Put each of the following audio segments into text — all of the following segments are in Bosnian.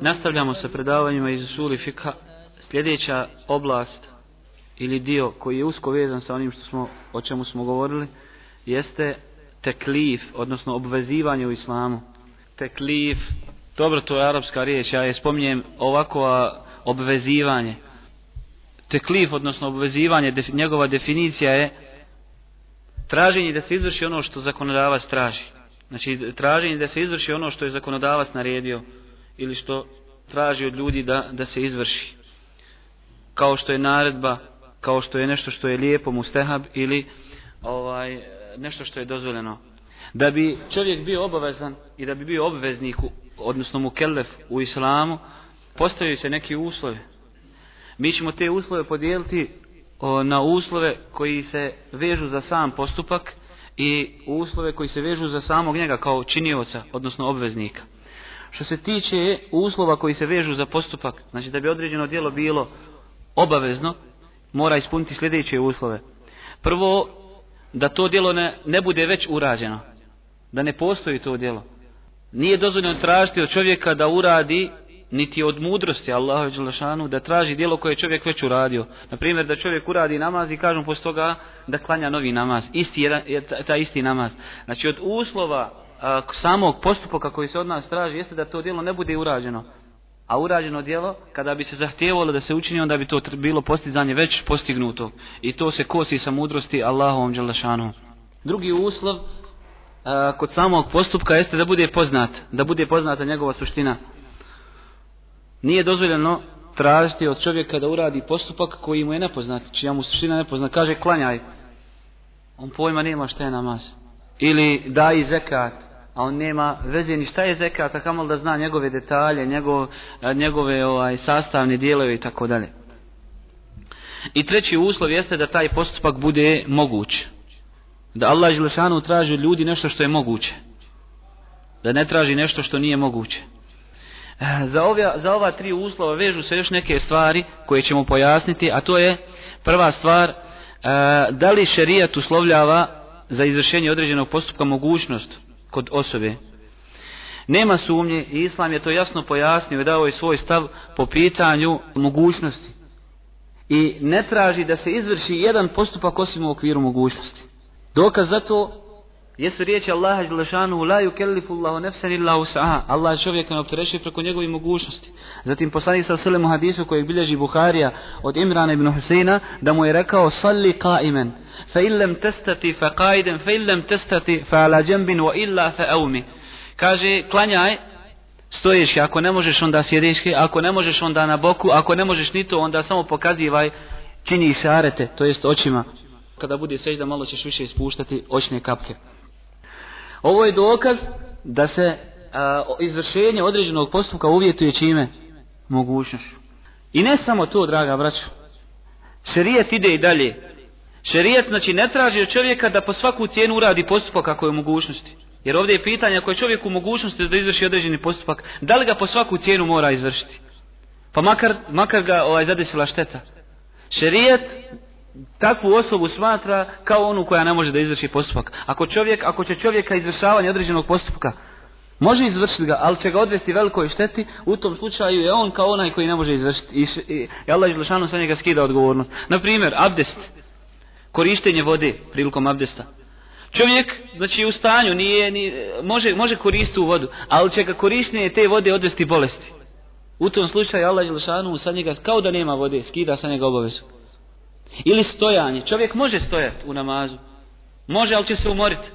Nastavljamo sa predavanjima iz Usuli Fikha. Sljedeća oblast ili dio koji je usko vezan sa onim što smo, o čemu smo govorili jeste teklif, odnosno obvezivanje u islamu. Teklif, dobro to je arapska riječ, ja je spominjem ovako a, obvezivanje. Teklif, odnosno obvezivanje, def, njegova definicija je traženje da se izvrši ono što zakonodavac traži. Znači, traženje da se izvrši ono što je zakonodavac naredio ili što traži od ljudi da, da se izvrši. Kao što je naredba, kao što je nešto što je lijepo, mustehab ili ovaj nešto što je dozvoljeno. Da bi čovjek bio obavezan i da bi bio obveznik, odnosno mukellef u islamu, postavljaju se neki uslovi. Mi ćemo te uslove podijeliti o, na uslove koji se vežu za sam postupak i uslove koji se vežu za samog njega kao činioca, odnosno obveznika. Što se tiče uslova koji se vežu za postupak, znači da bi određeno dijelo bilo obavezno, mora ispuniti sljedeće uslove. Prvo, da to dijelo ne, ne bude već urađeno, da ne postoji to dijelo. Nije dozvoljeno tražiti od čovjeka da uradi, niti od mudrosti Allahu Đelešanu, da traži dijelo koje je čovjek već uradio. Naprimjer, da čovjek uradi namaz i kažem posto toga da klanja novi namaz, isti jedan, ta, ta isti namaz. Znači, od uslova samog postupka koji se od nas traži jeste da to djelo ne bude urađeno. A urađeno djelo, kada bi se zahtijevalo da se učini, onda bi to bilo postizanje već postignuto. I to se kosi sa mudrosti Allahovom Đalašanu. Drugi uslov a, kod samog postupka jeste da bude poznat, da bude poznata njegova suština. Nije dozvoljeno tražiti od čovjeka da uradi postupak koji mu je nepoznat, čija mu suština nepoznat. Kaže, klanjaj. On pojma nema šta je namaz. Ili daj zekat a on nema veze ni šta je zekat, a kamol da zna njegove detalje, njegov, njegove ovaj, sastavne dijelove i tako dalje. I treći uslov jeste da taj postupak bude moguć. Da Allah Želešanu traži ljudi nešto što je moguće. Da ne traži nešto što nije moguće. E, za, ovja, za ova tri uslova vežu se još neke stvari koje ćemo pojasniti, a to je prva stvar, e, da li šerijat uslovljava za izvršenje određenog postupka mogućnosti kod osobe. Nema sumnje i Islam je to jasno pojasnio i dao je svoj stav po pitanju mogućnosti. I ne traži da se izvrši jedan postupak osim u okviru mogućnosti. Dokaz za to jesu riječi Allaha Đelešanu la yukellifu Allahu nefsan illa usaha Allah čovjeka ne opterećuje preko njegove mogućnosti zatim poslanik sa selemu hadisu koji bilježi Buharija od Imrana ibn Huseina da mu je rekao salli qaimen fa in lam tastati fa qaiden fa in lam tastati fa ala jambin wa illa fa awmi kaže klanjaj stojiški ako ne možeš onda sjedeški ako ne možeš onda na boku ako ne možeš ni to onda samo pokazivaj čini se arete to jest očima kada bude sežda malo ćeš više ispuštati očne kapke Ovo je dokaz da se a, e, izvršenje određenog postupka uvjetuje čime? Mogućnošću. I ne samo to, draga braća. Šerijet ide i dalje. Šerijet znači ne traži od čovjeka da po svaku cijenu uradi postupak kako je u mogućnosti. Jer ovdje je pitanje ako je čovjek u mogućnosti da izvrši određeni postupak, da li ga po svaku cijenu mora izvršiti? Pa makar, makar ga ovaj zadesila šteta. Šerijet takvu osobu smatra kao onu koja ne može da izvrši postupak. Ako čovjek, ako će čovjeka izvršavanje određenog postupka, može izvršiti ga, ali će ga odvesti velikoj šteti, u tom slučaju je on kao onaj koji ne može izvršiti. I, i, i Allah Želešanu sa njega skida odgovornost. Naprimjer, abdest. Korištenje vode prilikom abdesta. Čovjek, znači u stanju, nije, nije može, može koristiti u vodu, ali će ga korištenje te vode odvesti bolesti. U tom slučaju Allah Želešanu sa njega, kao da nema vode, skida sa njega obavezu. Ili stojanje. Čovjek može stojati u namazu. Može, ali će se umoriti.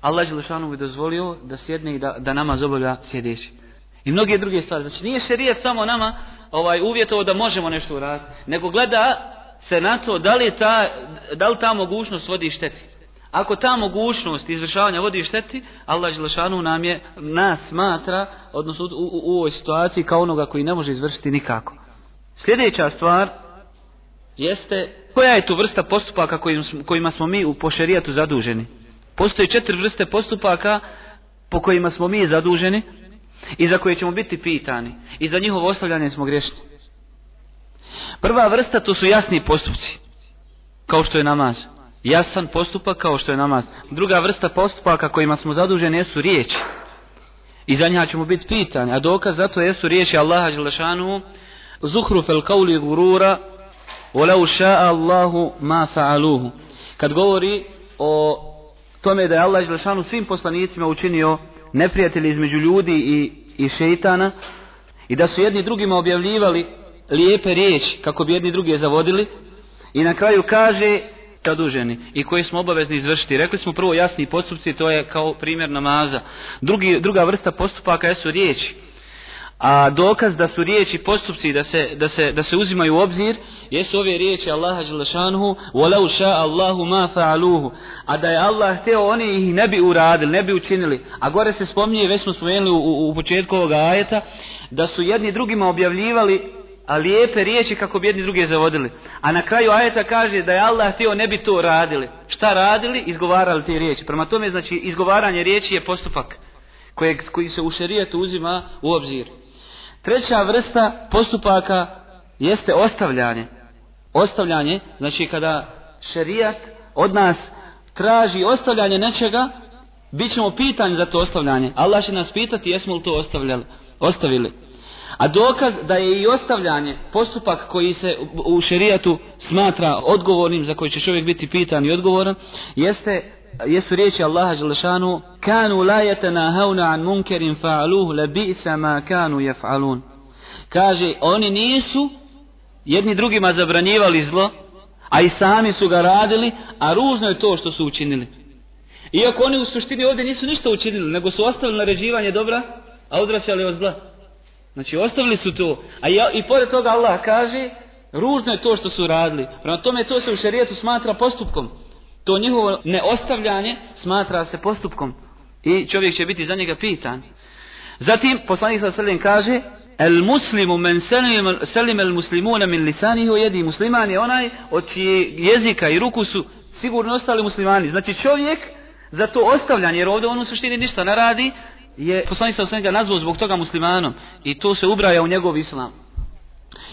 Allah je Lešanu bi dozvolio da sjedne i da, da namaz obavlja sjedeći. I mnoge druge stvari. Znači, nije šerijet samo nama ovaj uvjetovo da možemo nešto uraditi. Nego gleda se na to da li, je ta, da li ta mogućnost vodi šteti. Ako ta mogućnost izvršavanja vodi šteti, Allah Želešanu nam je, nas smatra, odnosno u, u, u ovoj situaciji, kao onoga koji ne može izvršiti nikako. Sljedeća stvar, jeste koja je tu vrsta postupaka kojim, kojima smo mi u pošerijatu zaduženi. Postoji četiri vrste postupaka po kojima smo mi zaduženi i za koje ćemo biti pitani i za njihovo ostavljanje smo grešni. Prva vrsta to su jasni postupci, kao što je namaz. Jasan postupak kao što je namaz. Druga vrsta postupaka kojima smo zaduženi su riječi. I za njega ćemo biti pitani. A dokaz za to jesu riječi Allaha Đelešanu, Zuhru fel kauli gurura, ولو شاء الله ما فعلوه kad govori o tome da je Allah Đelešanu svim poslanicima učinio neprijatelje između ljudi i, i šeitana i da su jedni drugima objavljivali lijepe riječi kako bi jedni drugi je zavodili i na kraju kaže zaduženi i koji smo obavezni izvršiti. Rekli smo prvo jasni postupci, to je kao primjer namaza. Drugi, druga vrsta postupaka jesu riječi. A dokaz da su riječi postupci da se, da se, da se uzimaju u obzir jesu ove riječi Allaha Đelešanuhu وَلَوْ شَاءَ اللَّهُ مَا فَعَلُوهُ A da je Allah htio oni ih ne bi uradili, ne bi učinili. A gore se spominje, već smo spomenuli u, u početku ovog ajeta, da su jedni drugima objavljivali a lijepe riječi kako bi jedni druge zavodili. A na kraju ajeta kaže da je Allah htio ne bi to radili. Šta radili? Izgovarali te riječi. Prema tome, znači, izgovaranje riječi je postupak. Kojeg, koji se u šerijetu uzima u obzir. Treća vrsta postupaka jeste ostavljanje. Ostavljanje, znači kada šerijat od nas traži ostavljanje nečega, bit ćemo pitanj za to ostavljanje. Allah će nas pitati jesmo li to ostavljali, ostavili. A dokaz da je i ostavljanje postupak koji se u šerijatu smatra odgovornim, za koji će čovjek biti pitan i odgovoran, jeste jesu riječi Allaha Đelešanu kanu la jetena hauna an munkerin fa'aluhu le bi sama kanu jef'alun kaže oni nisu jedni drugima zabranjivali zlo a i sami su ga radili a ružno je to što su učinili iako oni u suštini ovdje nisu ništa učinili nego su ostavili naređivanje dobra a odraćali od zla znači ostavili su to a i, i pored toga Allah kaže ružno je to što su radili prema tome to se u šarijetu smatra postupkom to njihovo neostavljanje smatra se postupkom i čovjek će biti za njega pitan. Zatim poslanik sa selim kaže El muslimu men selim, selim el muslimuna min lisanihi u jedi musliman je onaj od čije jezika i ruku su sigurno ostali muslimani. Znači čovjek za to ostavljanje, jer ovdje on u suštini ništa ne radi, je poslanik sa selim ga nazvao zbog toga muslimanom i to se ubraja u njegov islam.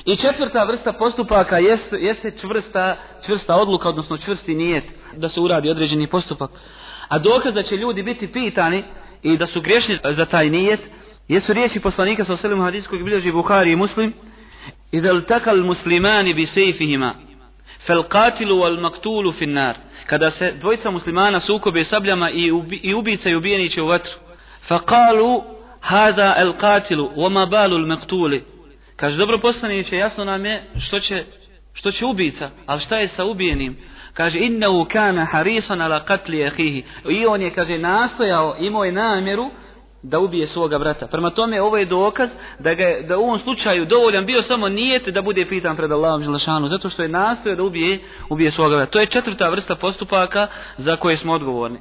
I četvrta vrsta postupaka jeste, jeste čvrsta, čvrsta odluka, odnosno čvrsti nijet da se uradi određeni postupak. A dokaz da će ljudi biti pitani i da su griješni za taj nijet, jesu riječi poslanika sa selim hadijskog bilježi Buhari i Muslim, i da li takal muslimani bi sejfihima, fel katilu al maktulu finnar, kada se dvojica muslimana sukobe sabljama i, ubi, i ubica i ubijeni će u vatru, fa kalu hada al katilu, wa ma balu al maktuli, Kaže, dobro poslaniće, jasno nam je što će, što će ubica, ali šta je sa ubijenim? Kaže, inna u kana harisan ala katli ehihi. I on je, kaže, nastojao, imao je namjeru da ubije svoga brata. Prema tome, ovo je dokaz da ga je, da u ovom slučaju dovoljan bio samo nijete da bude pitan pred Allahom Želešanu, zato što je nastojao da ubije, ubije svoga brata. To je četvrta vrsta postupaka za koje smo odgovorni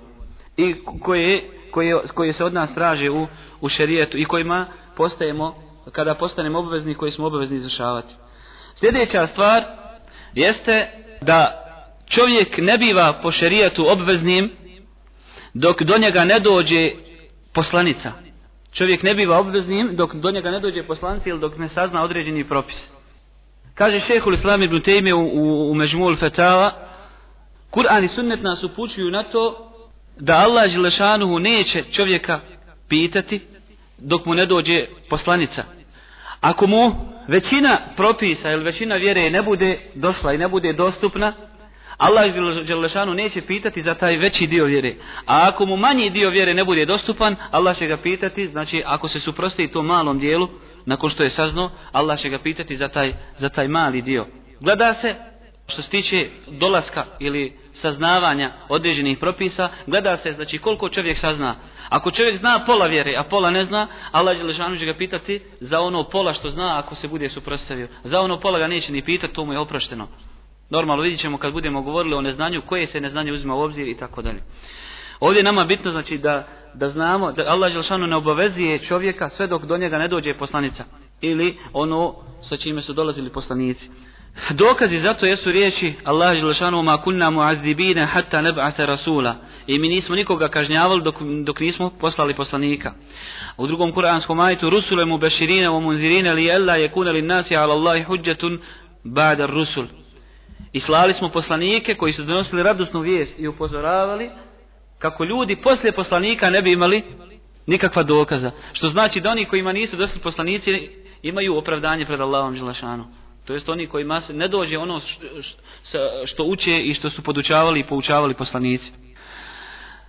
i koje, koje, koje se od nas traže u, u šerijetu i kojima postajemo kada postanemo obavezni koji smo obavezni izvršavati. Sljedeća stvar jeste da čovjek ne biva po šerijatu obveznim dok do njega ne dođe poslanica. Čovjek ne biva obveznim dok do njega ne dođe poslanica ili dok ne sazna određeni propis. Kaže šehul Islam ibn Tejmije u, u, u Međumul Fetava, Kur'an i sunnet nas upućuju na to da Allah Đelešanuhu neće čovjeka pitati dok mu ne dođe poslanica. Ako mu većina propisa ili većina vjere ne bude došla i ne bude dostupna, Allah Đelešanu neće pitati za taj veći dio vjere. A ako mu manji dio vjere ne bude dostupan, Allah će ga pitati, znači ako se suprosti tom malom dijelu, nakon što je saznao, Allah će ga pitati za taj, za taj mali dio. Gleda se što se tiče dolaska ili saznavanja određenih propisa, gleda se znači koliko čovjek sazna. Ako čovjek zna pola vjere, a pola ne zna, Allah je ležanu će ga pitati za ono pola što zna ako se bude suprostavio. Za ono pola ga neće ni pitati, to mu je oprošteno. Normalno vidit ćemo kad budemo govorili o neznanju, koje se neznanje uzima u obzir i tako dalje. Ovdje nama bitno znači da, da znamo da Allah Želšanu ne obavezuje čovjeka sve dok do njega ne dođe poslanica. Ili ono sa čime su dolazili poslanici. Dokazi za to jesu riječi Allah je lešanu ma kunna muazibina hatta nab'ata rasula. I mi nismo nikoga kažnjavali dok, dok nismo poslali poslanika. U drugom kuranskom ajetu rusule mu beširine u munzirine li jella je kuna li nasi ala Allahi huđetun badar rusul. I slali smo poslanike koji su donosili radosnu vijest i upozoravali kako ljudi poslije poslanika ne bi imali nikakva dokaza. Što znači da oni kojima nisu dosli poslanici imaju opravdanje pred Allahom Đelešanom. To jest oni kojima se ne dođe ono što, što uče i što su podučavali i poučavali poslanici.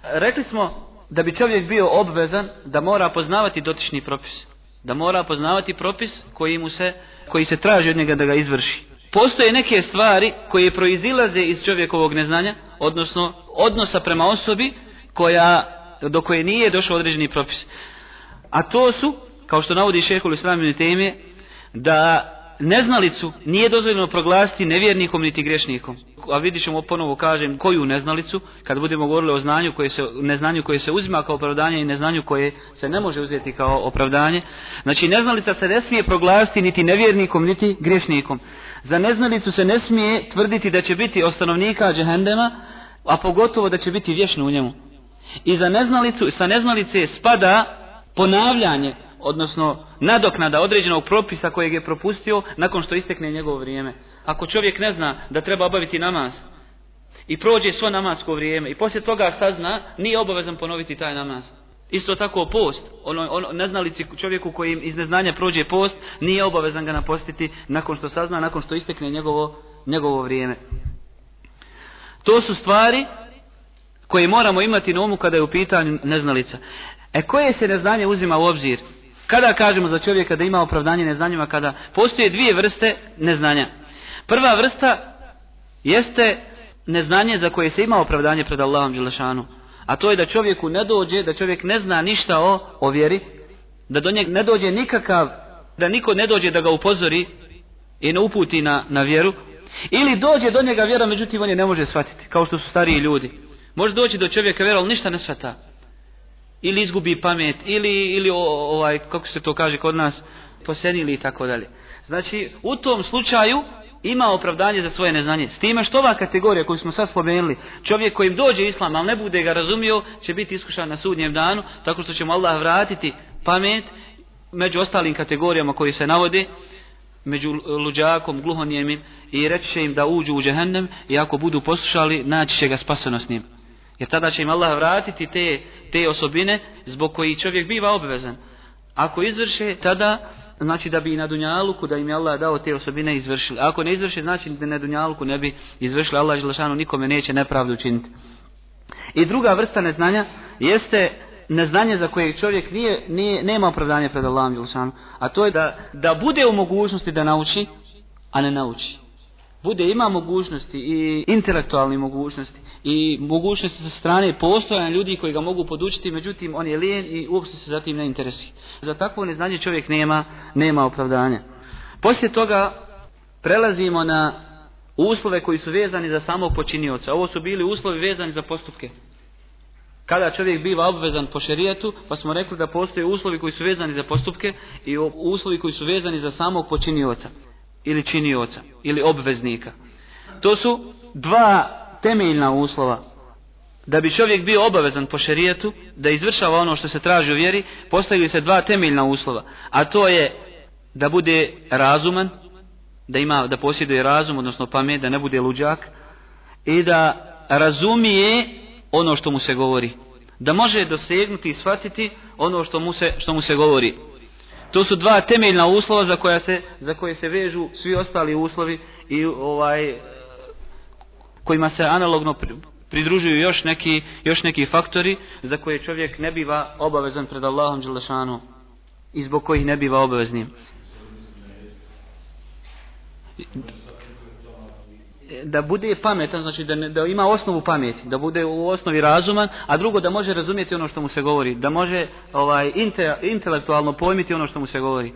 Rekli smo da bi čovjek bio obvezan da mora poznavati dotični propis. Da mora poznavati propis koji, mu se, koji se traži od njega da ga izvrši. Postoje neke stvari koje proizilaze iz čovjekovog neznanja, odnosno odnosa prema osobi koja, do koje nije došao određeni propis. A to su, kao što navodi šehol u slavnim temije, da neznalicu nije dozvoljeno proglasiti nevjernikom niti grešnikom. A vidit ćemo ponovo kažem koju neznalicu, kad budemo govorili o znanju koje se, neznanju koje se uzima kao opravdanje i neznanju koje se ne može uzeti kao opravdanje. Znači neznalica se ne smije proglasiti niti nevjernikom niti grešnikom. Za neznalicu se ne smije tvrditi da će biti ostanovnika džehendema, a pogotovo da će biti vječno u njemu. I za neznalicu, sa neznalice spada ponavljanje odnosno nadoknada određenog propisa kojeg je propustio nakon što istekne njegovo vrijeme. Ako čovjek ne zna da treba obaviti namaz i prođe svo namasko vrijeme i poslije toga sazna, nije obavezan ponoviti taj namaz. Isto tako post, ono, ono, neznalici čovjeku kojim iz neznanja prođe post, nije obavezan ga napostiti nakon što sazna, nakon što istekne njegovo, njegovo vrijeme. To su stvari koje moramo imati na umu kada je u pitanju neznalica. E koje se neznanje uzima u obzir? Kada kažemo za čovjeka da ima opravdanje neznanjima, kada postoje dvije vrste neznanja. Prva vrsta jeste neznanje za koje se ima opravdanje pred Allahom Đelešanu. A to je da čovjeku ne dođe, da čovjek ne zna ništa o, o vjeri, da do njeg ne dođe nikakav, da niko ne dođe da ga upozori i ne uputi na, na vjeru. Ili dođe do njega vjera, međutim on je ne može shvatiti, kao što su stariji ljudi. Može doći do čovjeka vjera, ali ništa ne shvata ili izgubi pamet ili ili ovaj kako se to kaže kod nas posenili i tako dalje. Znači u tom slučaju ima opravdanje za svoje neznanje. S time što ova kategorija koju smo sad spomenuli, čovjek kojim dođe islam, ali ne bude ga razumio, će biti iskušan na sudnjem danu, tako što će mu Allah vratiti pamet među ostalim kategorijama koji se navode, među luđakom, gluhonijemim, i reći će im da uđu u džehennem i ako budu poslušali, naći će ga spasonosnim. njim. Jer tada će im Allah vratiti te, te osobine zbog koji čovjek biva obvezan. Ako izvrše, tada znači da bi i na Dunjaluku da im je Allah dao te osobine izvršili. Ako ne izvrše, znači da na Dunjaluku ne bi izvršili. Allah Želešanu nikome neće nepravdu učiniti. I druga vrsta neznanja jeste neznanje za koje čovjek nije, nije, nema opravdanje pred Allahom Želešanu. A to je da, da bude u mogućnosti da nauči, a ne nauči. Bude, ima mogućnosti i intelektualne mogućnosti i mogućnosti sa strane postojanja ljudi koji ga mogu podučiti, međutim on je lijen i uopšte se za tim ne interesi. Za takvo neznanje čovjek nema, nema opravdanja. Poslije toga prelazimo na uslove koji su vezani za samog počinioca. Ovo su bili uslovi vezani za postupke. Kada čovjek biva obvezan po šerijetu, pa smo rekli da postoje uslovi koji su vezani za postupke i uslovi koji su vezani za samog počinioca ili činioca ili obveznika. To su dva temeljna uslova da bi čovjek bio obavezan po šerijetu da izvršava ono što se traži u vjeri postavili se dva temeljna uslova a to je da bude razuman da ima da posjeduje razum odnosno pamet da ne bude luđak i da razumije ono što mu se govori da može dosegnuti i shvatiti ono što mu se što mu se govori to su dva temeljna uslova za koja se za koje se vežu svi ostali uslovi i ovaj kojima se analogno pridružuju još neki, još neki faktori za koje čovjek ne biva obavezan pred Allahom Đelešanu i zbog kojih ne biva obaveznim. Da bude pametan, znači da, ne, da ima osnovu pameti, da bude u osnovi razuman, a drugo da može razumjeti ono što mu se govori, da može ovaj inte, intelektualno pojmiti ono što mu se govori.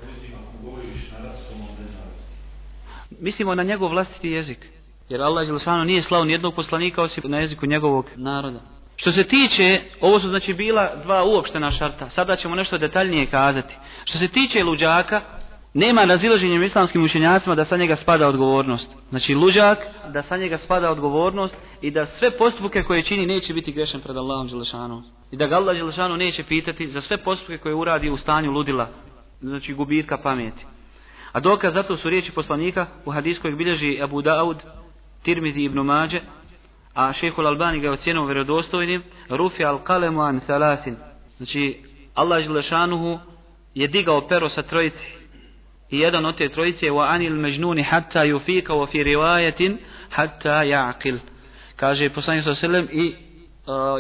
Mislimo na njegov vlastiti jezik. Jer Allah je Lusano nije slao ni jednog poslanika osim na jeziku njegovog naroda. Što se tiče, ovo su znači bila dva uopštena šarta, sada ćemo nešto detaljnije kazati. Što se tiče luđaka, nema razilaženja islamskim učenjacima da sa njega spada odgovornost. Znači luđak, da sa njega spada odgovornost i da sve postupke koje čini neće biti grešen pred Allahom Đelešanom. I da ga Allah Đelešanu neće pitati za sve postupke koje uradi u stanju ludila, znači gubitka pameti. A dokaz zato su riječi poslanika u hadijskoj bilježi Abu Daud, Tirmizi ibn Mađe, a šehhul Albani ga je ocjenio vjerodostojnim, Rufi al kalemu an salasin. Znači, Allah Žilešanuhu je digao pero sa trojici. I jedan od te trojice je wa anil mežnuni hatta yufika wa fi rivajetin hatta ja'qil. Kaže poslanik sa selem i uh,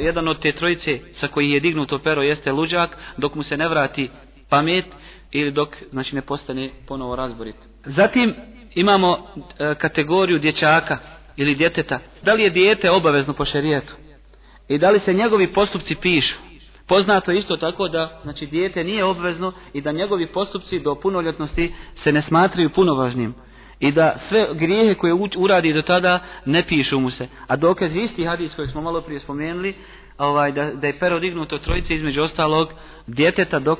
jedan od te trojice sa koji je dignuto pero jeste luđak dok mu se ne vrati pamet ili dok znači ne postane ponovo razborit. Zatim imamo e, kategoriju dječaka ili djeteta. Da li je dijete obavezno po šerijetu? I da li se njegovi postupci pišu? Poznato je isto tako da znači, dijete nije obvezno i da njegovi postupci do punoljetnosti se ne smatraju punovažnim. I da sve grijehe koje u, uradi do tada ne pišu mu se. A dokaz isti hadis koji smo malo prije spomenuli, ovaj, da, da je pero dignuto trojice između ostalog djeteta dok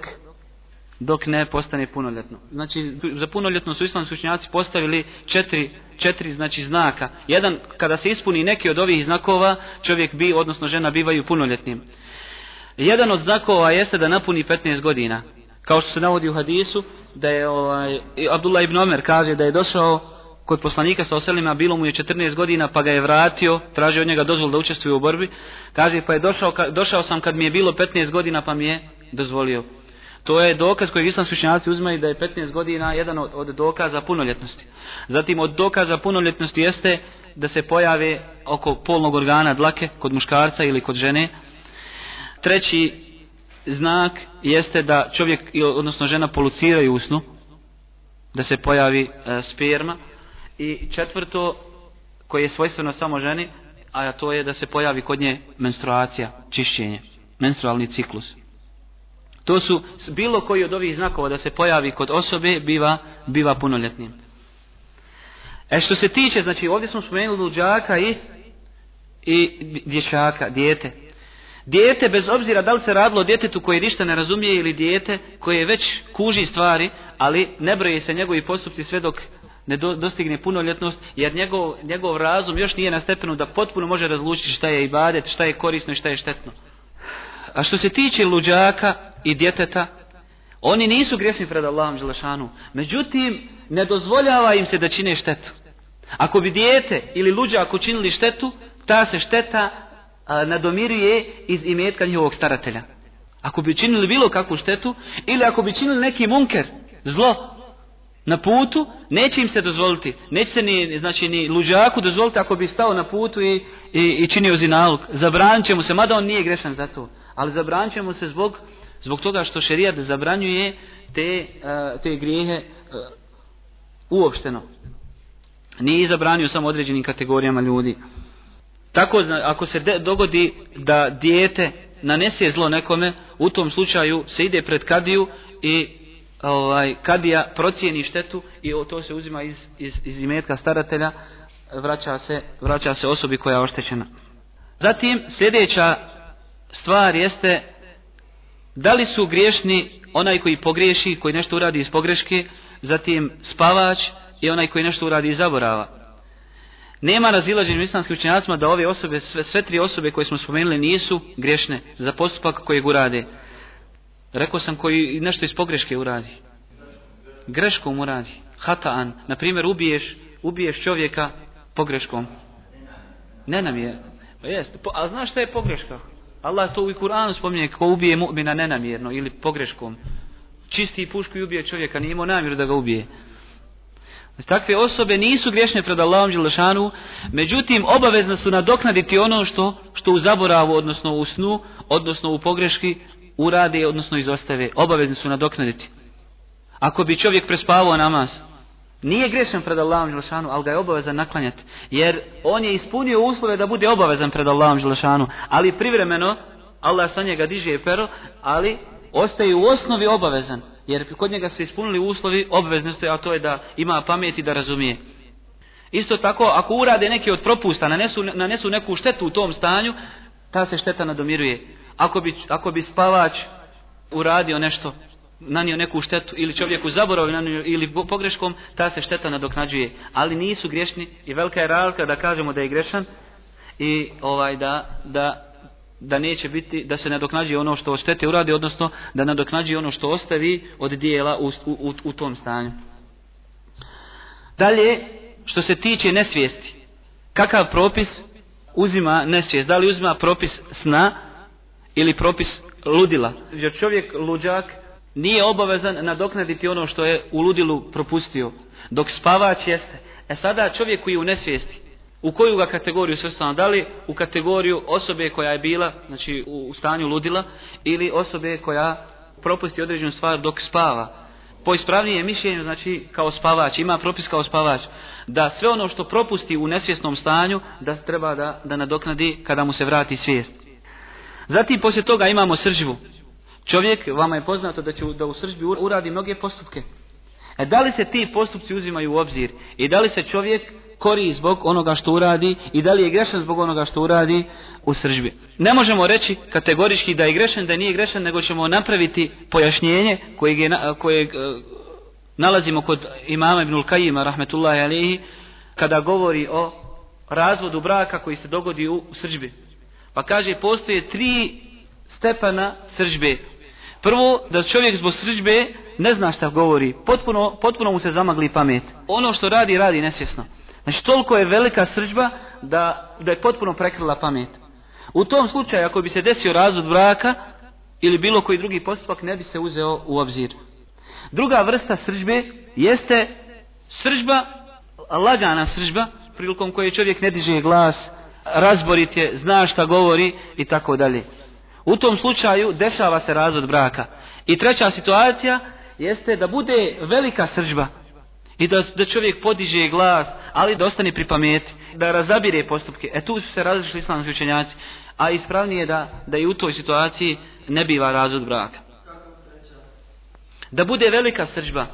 dok ne postane punoljetno. Znači, za punoljetno su islamski učenjaci postavili četiri, četiri znači, znaka. Jedan, kada se ispuni neki od ovih znakova, čovjek bi, odnosno žena, bivaju punoljetnim. Jedan od znakova jeste da napuni 15 godina. Kao što se navodi u hadisu, da je ovaj, Abdullah ibn Omer kaže da je došao kod poslanika sa oselima, bilo mu je 14 godina, pa ga je vratio, tražio od njega dozvol da učestvuje u borbi. Kaže, pa je došao, ka, došao sam kad mi je bilo 15 godina, pa mi je dozvolio. To je dokaz koji islamski učenjaci uzmaju da je 15 godina jedan od, od dokaza punoljetnosti. Zatim od dokaza punoljetnosti jeste da se pojave oko polnog organa dlake kod muškarca ili kod žene. Treći znak jeste da čovjek, odnosno žena, poluciraju usnu, da se pojavi e, sperma. I četvrto, koje je svojstveno samo ženi, a to je da se pojavi kod nje menstruacija, čišćenje, menstrualni ciklus. To su bilo koji od ovih znakova da se pojavi kod osobe biva biva punoljetnim. E što se tiče, znači ovdje smo spomenuli luđaka i i dječaka, dijete. Dijete bez obzira da li se radilo o djetetu koje ništa ne razumije ili dijete koje već kuži stvari, ali ne broje se njegovi postupci sve dok ne do, dostigne punoljetnost, jer njegov, njegov razum još nije na stepenu da potpuno može razlučiti šta je ibadet, šta je korisno i šta je štetno. A što se tiče luđaka i djeteta, oni nisu grijesni pred Allahom Želešanu. Međutim, ne dozvoljava im se da čine štetu. Ako bi dijete ili luđak učinili štetu, ta se šteta a, nadomiruje iz imetka njihovog staratelja. Ako bi učinili bilo kakvu štetu, ili ako bi učinili neki munker, zlo, na putu, neće im se dozvoliti. Neće se ni, znači, ni luđaku dozvoliti ako bi stao na putu i, i, i činio zinalog. Zabranit će mu se, mada on nije grešan za to ali zabranit ćemo se zbog, zbog toga što šerijat zabranjuje te, eh, te grijehe eh, uopšteno. Nije zabranio samo određenim kategorijama ljudi. Tako, ako se de, dogodi da dijete nanese zlo nekome, u tom slučaju se ide pred kadiju i ovaj, kadija procijeni štetu i to se uzima iz, iz, iz imetka staratelja, vraća se, vraća se osobi koja je oštećena. Zatim, sljedeća stvar jeste da li su griješni onaj koji pogriješi, koji nešto uradi iz pogreške, zatim spavač i onaj koji nešto uradi iz zaborava. Nema razilađenja islamskih učenjacima da ove osobe, sve, sve tri osobe koje smo spomenuli nisu griješne za postupak kojeg urade. Rekao sam koji nešto iz pogreške uradi. Greškom uradi. Hataan. Naprimjer, ubiješ, ubiješ čovjeka pogreškom. Ne nam je. Pa jest. Po, a znaš šta je pogreška? Allah to u Kur'anu spominje ko ubije mu'mina nenamjerno ili pogreškom. Čisti pušku i ubije čovjeka, nije imao namjeru da ga ubije. Takve osobe nisu griješne pred Allahom Đelešanu, međutim obavezno su nadoknaditi ono što što u zaboravu, odnosno u snu, odnosno u pogreški, urade, odnosno izostave. Obavezno su nadoknaditi. Ako bi čovjek prespavao namaz, Nije grešan pred Allahom Želešanu, ali ga je obavezan naklanjati. Jer on je ispunio uslove da bude obavezan pred Allahom Želešanu. Ali privremeno, Allah sa njega diže je pero, ali ostaje u osnovi obavezan. Jer kod njega su ispunili uslovi obveznosti, a to je da ima pamet i da razumije. Isto tako, ako urade neki od propusta, nanesu, nanesu neku štetu u tom stanju, ta se šteta nadomiruje. Ako bi, ako bi spavač uradio nešto nanio neku štetu ili čovjeku zaboravio nanio ili pogreškom, ta se šteta nadoknađuje. Ali nisu grešni i velika je razlika da kažemo da je grešan i ovaj da, da, da neće biti, da se nadoknađuje ono što štete uradi, odnosno da nadoknađuje ono što ostavi od dijela u, u, u tom stanju. Dalje, što se tiče nesvijesti, kakav propis uzima nesvijest? Da li uzima propis sna ili propis ludila? Jer čovjek luđak, nije obavezan nadoknaditi ono što je u ludilu propustio, dok spavač jeste. E sada čovjek koji je u nesvijesti, u koju ga kategoriju svrstavamo, da li u kategoriju osobe koja je bila znači, u stanju ludila ili osobe koja propusti određenu stvar dok spava. Po ispravnijem mišljenju, znači kao spavač, ima propis kao spavač, da sve ono što propusti u nesvjesnom stanju, da treba da, da nadoknadi kada mu se vrati svijest. Zatim poslije toga imamo srživu. Čovjek, vama je poznato da će da u sržbi uradi mnoge postupke. E, da li se ti postupci uzimaju u obzir? I da li se čovjek kori zbog onoga što uradi? I da li je grešan zbog onoga što uradi u sržbi? Ne možemo reći kategorički da je grešan, da nije grešan, nego ćemo napraviti pojašnjenje kojeg, je, kojeg e, nalazimo kod imama Ibnul Kajima, rahmetullahi alihi, kada govori o razvodu braka koji se dogodi u sržbi. Pa kaže, postoje tri stepana sržbe Prvo, da čovjek zbog srđbe ne zna šta govori. Potpuno, potpuno mu se zamagli pamet. Ono što radi, radi nesvjesno. Znači, toliko je velika srđba da, da je potpuno prekrila pamet. U tom slučaju, ako bi se desio razvod braka ili bilo koji drugi postupak, ne bi se uzeo u obzir. Druga vrsta srđbe jeste srđba, lagana srđba, prilikom koje čovjek ne diže glas, razborit je, zna šta govori i tako dalje. U tom slučaju dešava se razvod braka. I treća situacija jeste da bude velika sržba i da, da čovjek podiže glas, ali da ostane pri pameti, da razabire postupke. E tu su se različili islamski učenjaci, a ispravnije da, da i u toj situaciji ne biva razvod braka. Da bude velika sržba,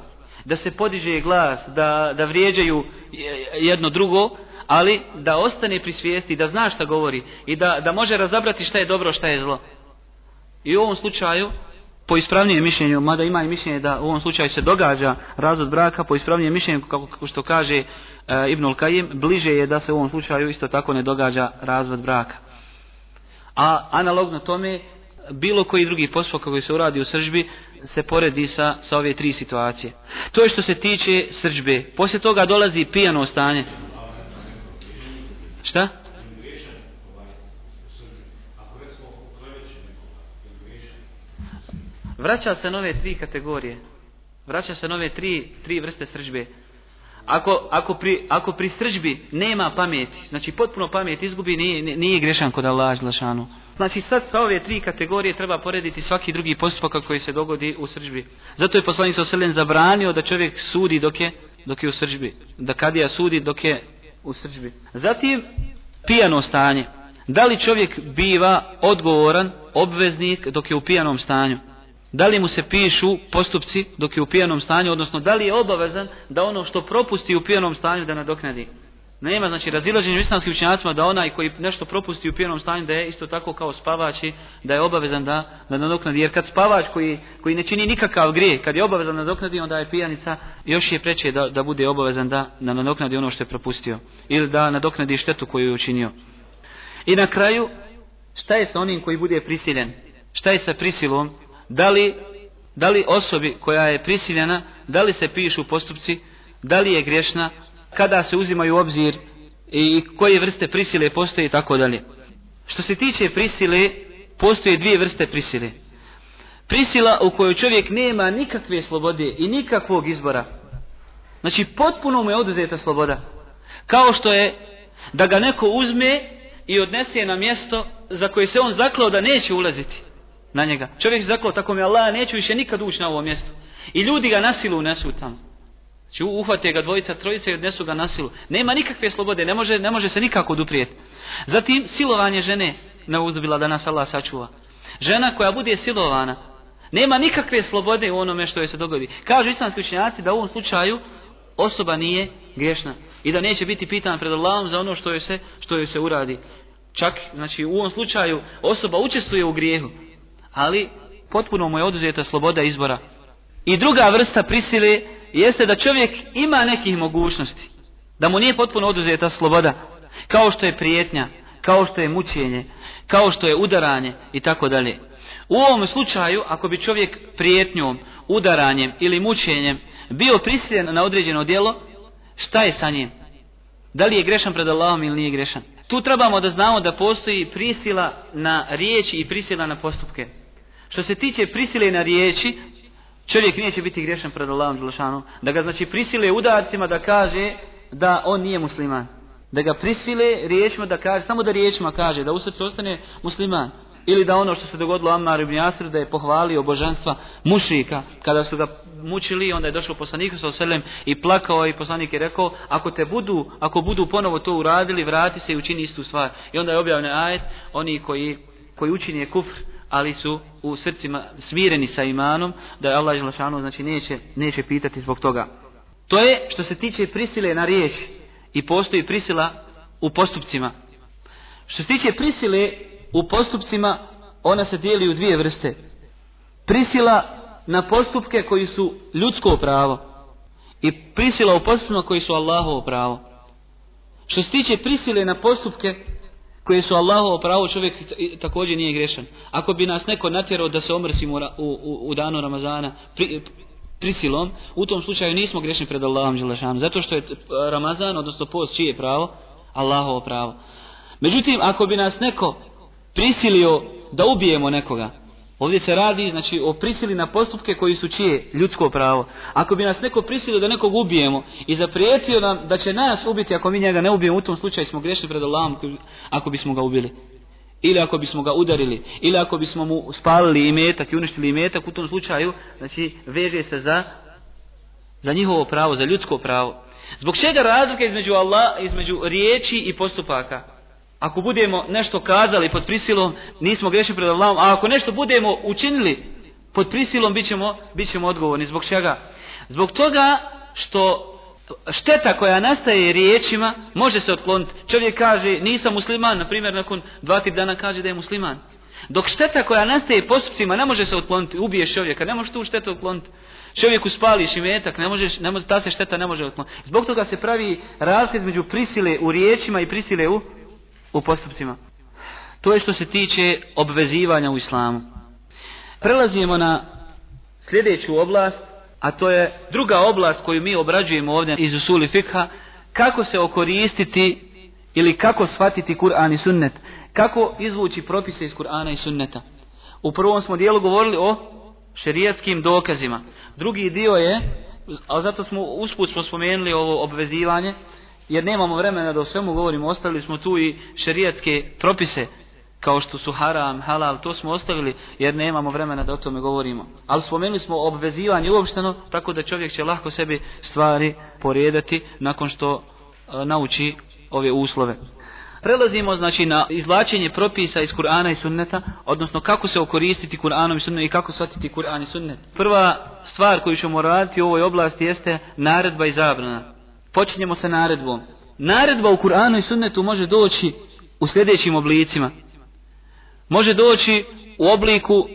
da se podiže glas, da, da vrijeđaju jedno drugo, ali da ostane pri svijesti, da zna šta govori i da, da može razabrati šta je dobro, šta je zlo. I u ovom slučaju, po ispravnijem mišljenju, mada ima i mišljenje da u ovom slučaju se događa razvod braka, po ispravnijem mišljenju, kako, kako što kaže e, Ibn Al-Kajim, bliže je da se u ovom slučaju isto tako ne događa razvod braka. A analogno tome, bilo koji drugi posao kako se uradi u sržbi, se poredi sa, sa ove tri situacije. To je što se tiče sržbe. Poslije toga dolazi pijano stanje. Šta? Šta? vraća se nove tri kategorije. Vraća se nove tri, tri vrste srđbe. Ako, ako, pri, ako pri srđbi nema pameti, znači potpuno pamet izgubi, nije, nije grešan kod Allah žlašanu. Znači sad sa ove tri kategorije treba porediti svaki drugi postupak koji se dogodi u srđbi. Zato je poslanik Soselen zabranio da čovjek sudi dok je, dok je u srđbi. Da kadija sudi dok je u srđbi. Zatim pijano stanje. Da li čovjek biva odgovoran, obveznik dok je u pijanom stanju? da li mu se pišu postupci dok je u pijanom stanju, odnosno da li je obavezan da ono što propusti u pijanom stanju da nadoknadi. Nema znači razilaženje islamskih učenjacima da onaj koji nešto propusti u pijanom stanju da je isto tako kao spavač i da je obavezan da, da nadoknadi. Jer kad spavač koji, koji ne čini nikakav grije, kad je obavezan da nadoknadi, onda je pijanica još je preče da, da bude obavezan da, da nadoknadi ono što je propustio. Ili da nadoknadi štetu koju je učinio. I na kraju, šta je sa onim koji bude prisiljen? Šta je sa prisilom da li, da li osobi koja je prisiljena, da li se pišu postupci, da li je grešna, kada se uzimaju u obzir i koje vrste prisile postoje i tako dalje. Što se tiče prisile, postoje dvije vrste prisile. Prisila u kojoj čovjek nema nikakve slobode i nikakvog izbora. Znači potpuno mu je oduzeta sloboda. Kao što je da ga neko uzme i odnese na mjesto za koje se on zaklao da neće ulaziti na njega. Čovjek je zaklao, tako mi Allah, neću više nikad ući na ovo mjesto. I ljudi ga nasilu unesu tamo. Znači uhvate ga dvojica, trojica i odnesu ga nasilu. Nema nikakve slobode, ne može, ne može se nikako duprijeti. Zatim silovanje žene, ne uzbila da nas Allah sačuva. Žena koja bude silovana, nema nikakve slobode u onome što joj se dogodi. Kažu islamski učenjaci da u ovom slučaju osoba nije griješna. I da neće biti pitan pred Allahom za ono što joj se, što joj se uradi. Čak, znači, u ovom slučaju osoba učestvuje u grijehu, ali potpuno mu je oduzeta sloboda izbora. I druga vrsta prisile jeste da čovjek ima nekih mogućnosti, da mu nije potpuno oduzeta sloboda, kao što je prijetnja, kao što je mučenje, kao što je udaranje i tako dalje. U ovom slučaju, ako bi čovjek prijetnjom, udaranjem ili mučenjem bio prisiljen na određeno djelo, šta je sa njim? Da li je grešan pred Allahom ili nije grešan? Tu trebamo da znamo da postoji prisila na riječi i prisila na postupke. Što se tiče prisile na riječi, čovjek neće biti griješan pred Allahom Đelešanu. Da ga znači prisile udarcima da kaže da on nije musliman. Da ga prisile riječima da kaže, samo da riječima kaže, da u srcu ostane musliman. Ili da ono što se dogodilo Ammar ibn Jasir, da je pohvalio božanstva mušika. Kada su ga mučili, onda je došao poslanik sa oselem i plakao i poslanik je rekao, ako te budu, ako budu ponovo to uradili, vrati se i učini istu stvar. I onda je objavljen ajet, oni koji, koji učini je kufr, ali su u srcima smireni sa imanom, da je Allah Želešanu znači, neće, neće pitati zbog toga. To je što se tiče prisile na riječ i postoji prisila u postupcima. Što se tiče prisile u postupcima, ona se dijeli u dvije vrste. Prisila na postupke koji su ljudsko pravo i prisila u postupcima koji su Allahovo pravo. Što se tiče prisile na postupke koje su Allahovo pravo, čovjek također nije grešan. Ako bi nas neko natjerao da se omrsimo u, u, u danu Ramazana pri, prisilom, u tom slučaju nismo grešni pred Allahom Đelešanu. Zato što je Ramazan, odnosno post, čije pravo? Allahovo pravo. Međutim, ako bi nas neko prisilio da ubijemo nekoga, Ovdje se radi znači, o prisili na postupke koji su čije ljudsko pravo. Ako bi nas neko prisilio da nekog ubijemo i zaprijetio nam da će nas ubiti ako mi njega ne ubijemo, u tom slučaju smo grešni pred Allahom ako bismo ga ubili. Ili ako bismo ga udarili, ili ako bismo mu spalili i metak i uništili i metak, u tom slučaju znači, veže se za, za njihovo pravo, za ljudsko pravo. Zbog čega razlika između, Allah, između riječi i postupaka? ako budemo nešto kazali pod prisilom, nismo grešni pred Allahom, a ako nešto budemo učinili pod prisilom, bit ćemo, bit ćemo odgovorni. Zbog čega? Zbog toga što šteta koja nastaje riječima može se otkloniti. Čovjek kaže nisam musliman, na primjer nakon dva tri dana kaže da je musliman. Dok šteta koja nastaje postupcima ne može se otkloniti, ubiješ čovjeka, ne možeš tu štetu otkloniti. Čovjeku spališ i metak, ne možeš, ne može, ta se šteta ne može otkloniti. Zbog toga se pravi razlijed među prisile u riječima i prisile u, u postupcima. To je što se tiče obvezivanja u islamu. Prelazimo na sljedeću oblast, a to je druga oblast koju mi obrađujemo ovdje iz Usuli Fikha, kako se okoristiti ili kako shvatiti Kur'an i sunnet, kako izvući propise iz Kur'ana i sunneta. U prvom smo dijelu govorili o šerijatskim dokazima. Drugi dio je, ali zato smo usput smo spomenuli ovo obvezivanje, jer nemamo vremena da o svemu govorimo, ostavili smo tu i šerijatske propise, kao što su haram, halal, to smo ostavili, jer nemamo vremena da o tome govorimo. Ali spomenuli smo obvezivanje uopšteno, tako da čovjek će lahko sebi stvari poredati nakon što e, nauči ove uslove. Prelazimo znači na izvlačenje propisa iz Kur'ana i Sunneta, odnosno kako se okoristiti Kur'anom i Sunnetom i kako shvatiti Kur'an i Sunnet. Prva stvar koju ćemo raditi u ovoj oblasti jeste naredba i zabrana počinjemo sa naredbom. Naredba u Kur'anu i sunnetu može doći u sljedećim oblicima. Može doći u obliku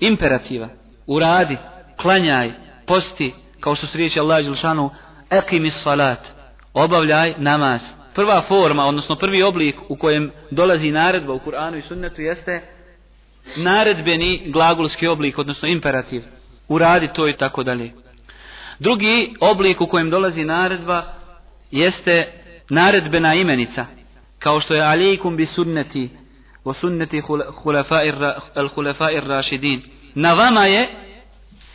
imperativa. Uradi, klanjaj, posti, kao što se riječi Allah Đelšanu, ekim is salat, obavljaj namaz. Prva forma, odnosno prvi oblik u kojem dolazi naredba u Kur'anu i sunnetu jeste naredbeni glagolski oblik, odnosno imperativ. Uradi to i tako dalje. Drugi oblik u kojem dolazi naredba jeste naredbena imenica, kao što je alijekum bi sunneti, o sunneti hulefa ir rašidin. Na vama je,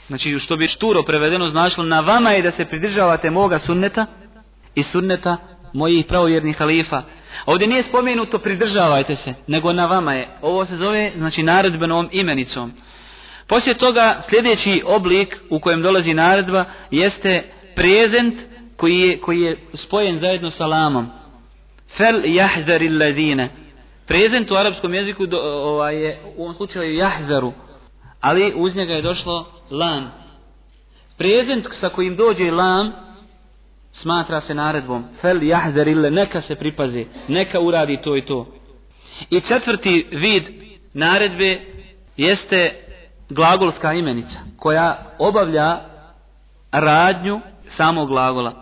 znači što bi šturo prevedeno značilo, na vama je da se pridržavate moga sunneta i sunneta mojih pravovjernih halifa. Ovdje nije spomenuto pridržavajte se, nego na vama je. Ovo se zove znači naredbenom imenicom. Poslije toga sljedeći oblik u kojem dolazi naredba jeste prezent koji je, koji je spojen zajedno sa lamom. Fel jahzari ladine. Prezent u arapskom jeziku do, ovaj, je u ovom slučaju jahzaru. Ali uz njega je došlo lam. Prezent sa kojim dođe lam smatra se naredbom. Fel jahzari ladine. Neka se pripazi. Neka uradi to i to. I četvrti vid naredbe jeste glagolska imenica koja obavlja radnju samog glagola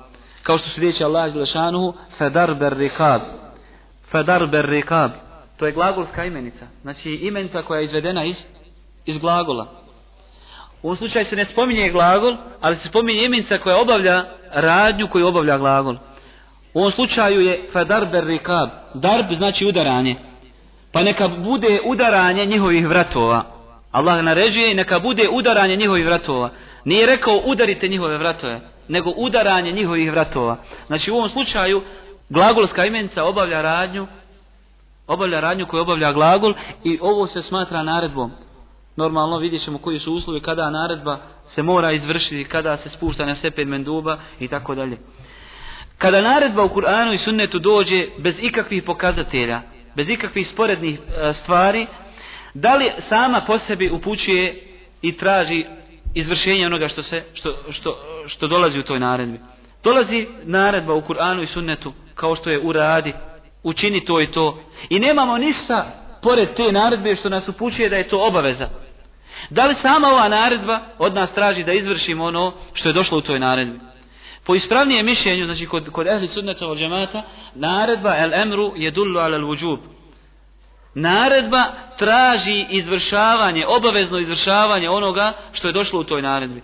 kao što se riječi Allah Đelešanuhu, fedar ber rikab. Fedar ber rikab. To je glagolska imenica. Znači imenica koja je izvedena iz, iz glagola. U ovom slučaju se ne spominje glagol, ali se spominje imenica koja obavlja radnju koju obavlja glagol. U ovom slučaju je fedar ber rikab. Darb znači udaranje. Pa neka bude udaranje njihovih vratova. Allah naređuje i neka bude udaranje njihovih vratova. Nije rekao udarite njihove vratove nego udaranje njihovih vratova. Znači u ovom slučaju glagolska imenica obavlja radnju, obavlja radnju koju obavlja glagol i ovo se smatra naredbom. Normalno vidjet ćemo koji su uslovi kada naredba se mora izvršiti, kada se spušta na stepen menduba i tako dalje. Kada naredba u Kur'anu i sunnetu dođe bez ikakvih pokazatelja, bez ikakvih sporednih e, stvari, da li sama po sebi upućuje i traži izvršenje onoga što se što, što, što dolazi u toj naredbi. Dolazi naredba u Kur'anu i sunnetu kao što je uradi, učini to i to. I nemamo ništa pored te naredbe što nas upućuje da je to obaveza. Da li sama ova naredba od nas traži da izvršimo ono što je došlo u toj naredbi? Po ispravnijem mišljenju, znači kod, kod ehli sunnetova džemata, naredba el emru je dullu ala l-vuđub. Al Naredba traži izvršavanje, obavezno izvršavanje onoga što je došlo u toj naredbi.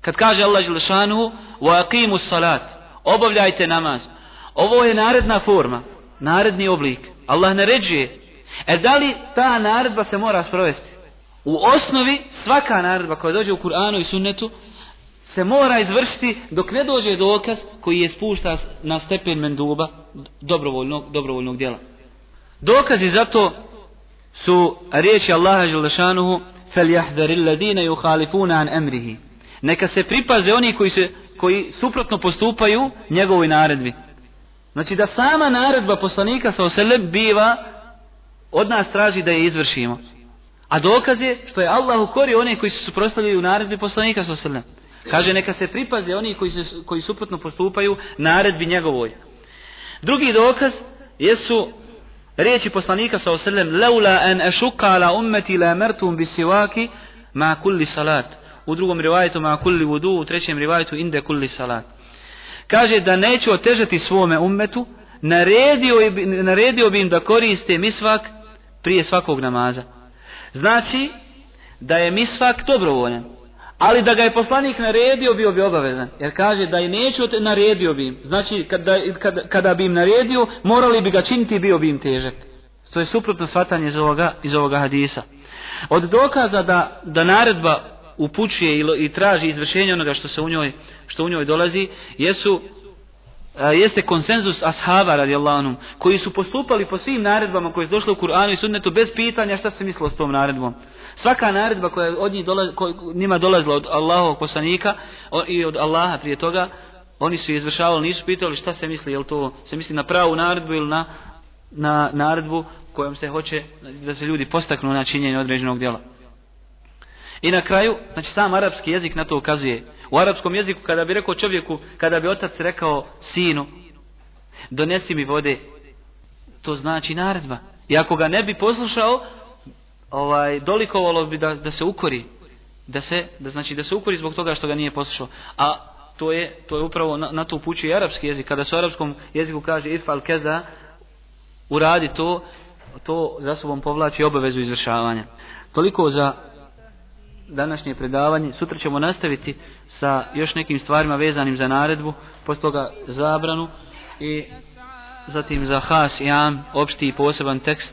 Kad kaže Allah Želešanu, وَاقِيمُ salat, Obavljajte namaz. Ovo je naredna forma, naredni oblik. Allah naređuje. E da li ta naredba se mora sprovesti? U osnovi svaka naredba koja dođe u Kur'anu i sunnetu se mora izvršiti dok ne dođe dokaz koji je spušta na stepen menduba dobrovoljnog, dobrovoljnog djela. Dokazi za to su riječi Allaha Želešanuhu فَلْيَحْذَرِ الَّذِينَ يُخَالِفُونَ عَنْ أَمْرِهِ Neka se pripaze oni koji, se, koji suprotno postupaju njegovoj naredbi. Znači da sama naredba poslanika sa oselem biva od nas traži da je izvršimo. A dokaz je što je Allah ukorio one koji se suprostavljaju naredbi poslanika sa oselem. Kaže neka se pripaze oni koji, se, koji suprotno postupaju naredbi njegovoj. Drugi dokaz jesu Riječi poslanika sa oselem, leula en ešuka la ummeti la mertum bisivaki ma kulli salat. U drugom rivajetu ma kulli vudu, u trećem rivajetu inde kulli salat. Kaže da neću otežati svome ummetu, naredio, naredio bi im da koriste misvak prije svakog namaza. Znači da je misvak dobrovoljan. Ali da ga je poslanik naredio, bio bi obavezan. Jer kaže da je neću te naredio bi im. Znači, kada, kada, kada bi im naredio, morali bi ga činiti i bio bi im težak. To je suprotno shvatanje iz ovoga, iz ovoga hadisa. Od dokaza da, da naredba upućuje i, i traži izvršenje onoga što se u njoj, što u njoj dolazi, jesu jeste konsenzus ashaba radijallahu anhum, koji su postupali po svim naredbama koje su došle u Kur'anu i sunnetu bez pitanja šta se mislo s tom naredbom. Svaka naredba koja od njih dolaz, koj, njima dolazila od Allahovog poslanika i od Allaha prije toga, oni su izvršavali, nisu pitali šta se misli, je li to se misli na pravu naredbu ili na, na naredbu kojom se hoće da se ljudi postaknu na činjenje određenog djela. I na kraju, znači sam arapski jezik na to ukazuje, U arapskom jeziku kada bi rekao čovjeku, kada bi otac rekao sinu, donesi mi vode, to znači naredba. I ako ga ne bi poslušao, ovaj dolikovalo bi da, da se ukori, da se da znači da se ukori zbog toga što ga nije poslušao. A to je to je upravo na, na to upućuje arapski jezik kada se u arapskom jeziku kaže ifal keza uradi to to za sobom povlači obavezu izvršavanja. Toliko za današnje predavanje. Sutra ćemo nastaviti sa još nekim stvarima vezanim za naredbu, posle toga zabranu i zatim za has i am, opšti i poseban tekst.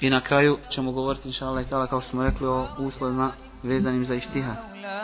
I na kraju ćemo govoriti, inša Allah, kao što smo rekli, o uslovima vezanim za ištiha.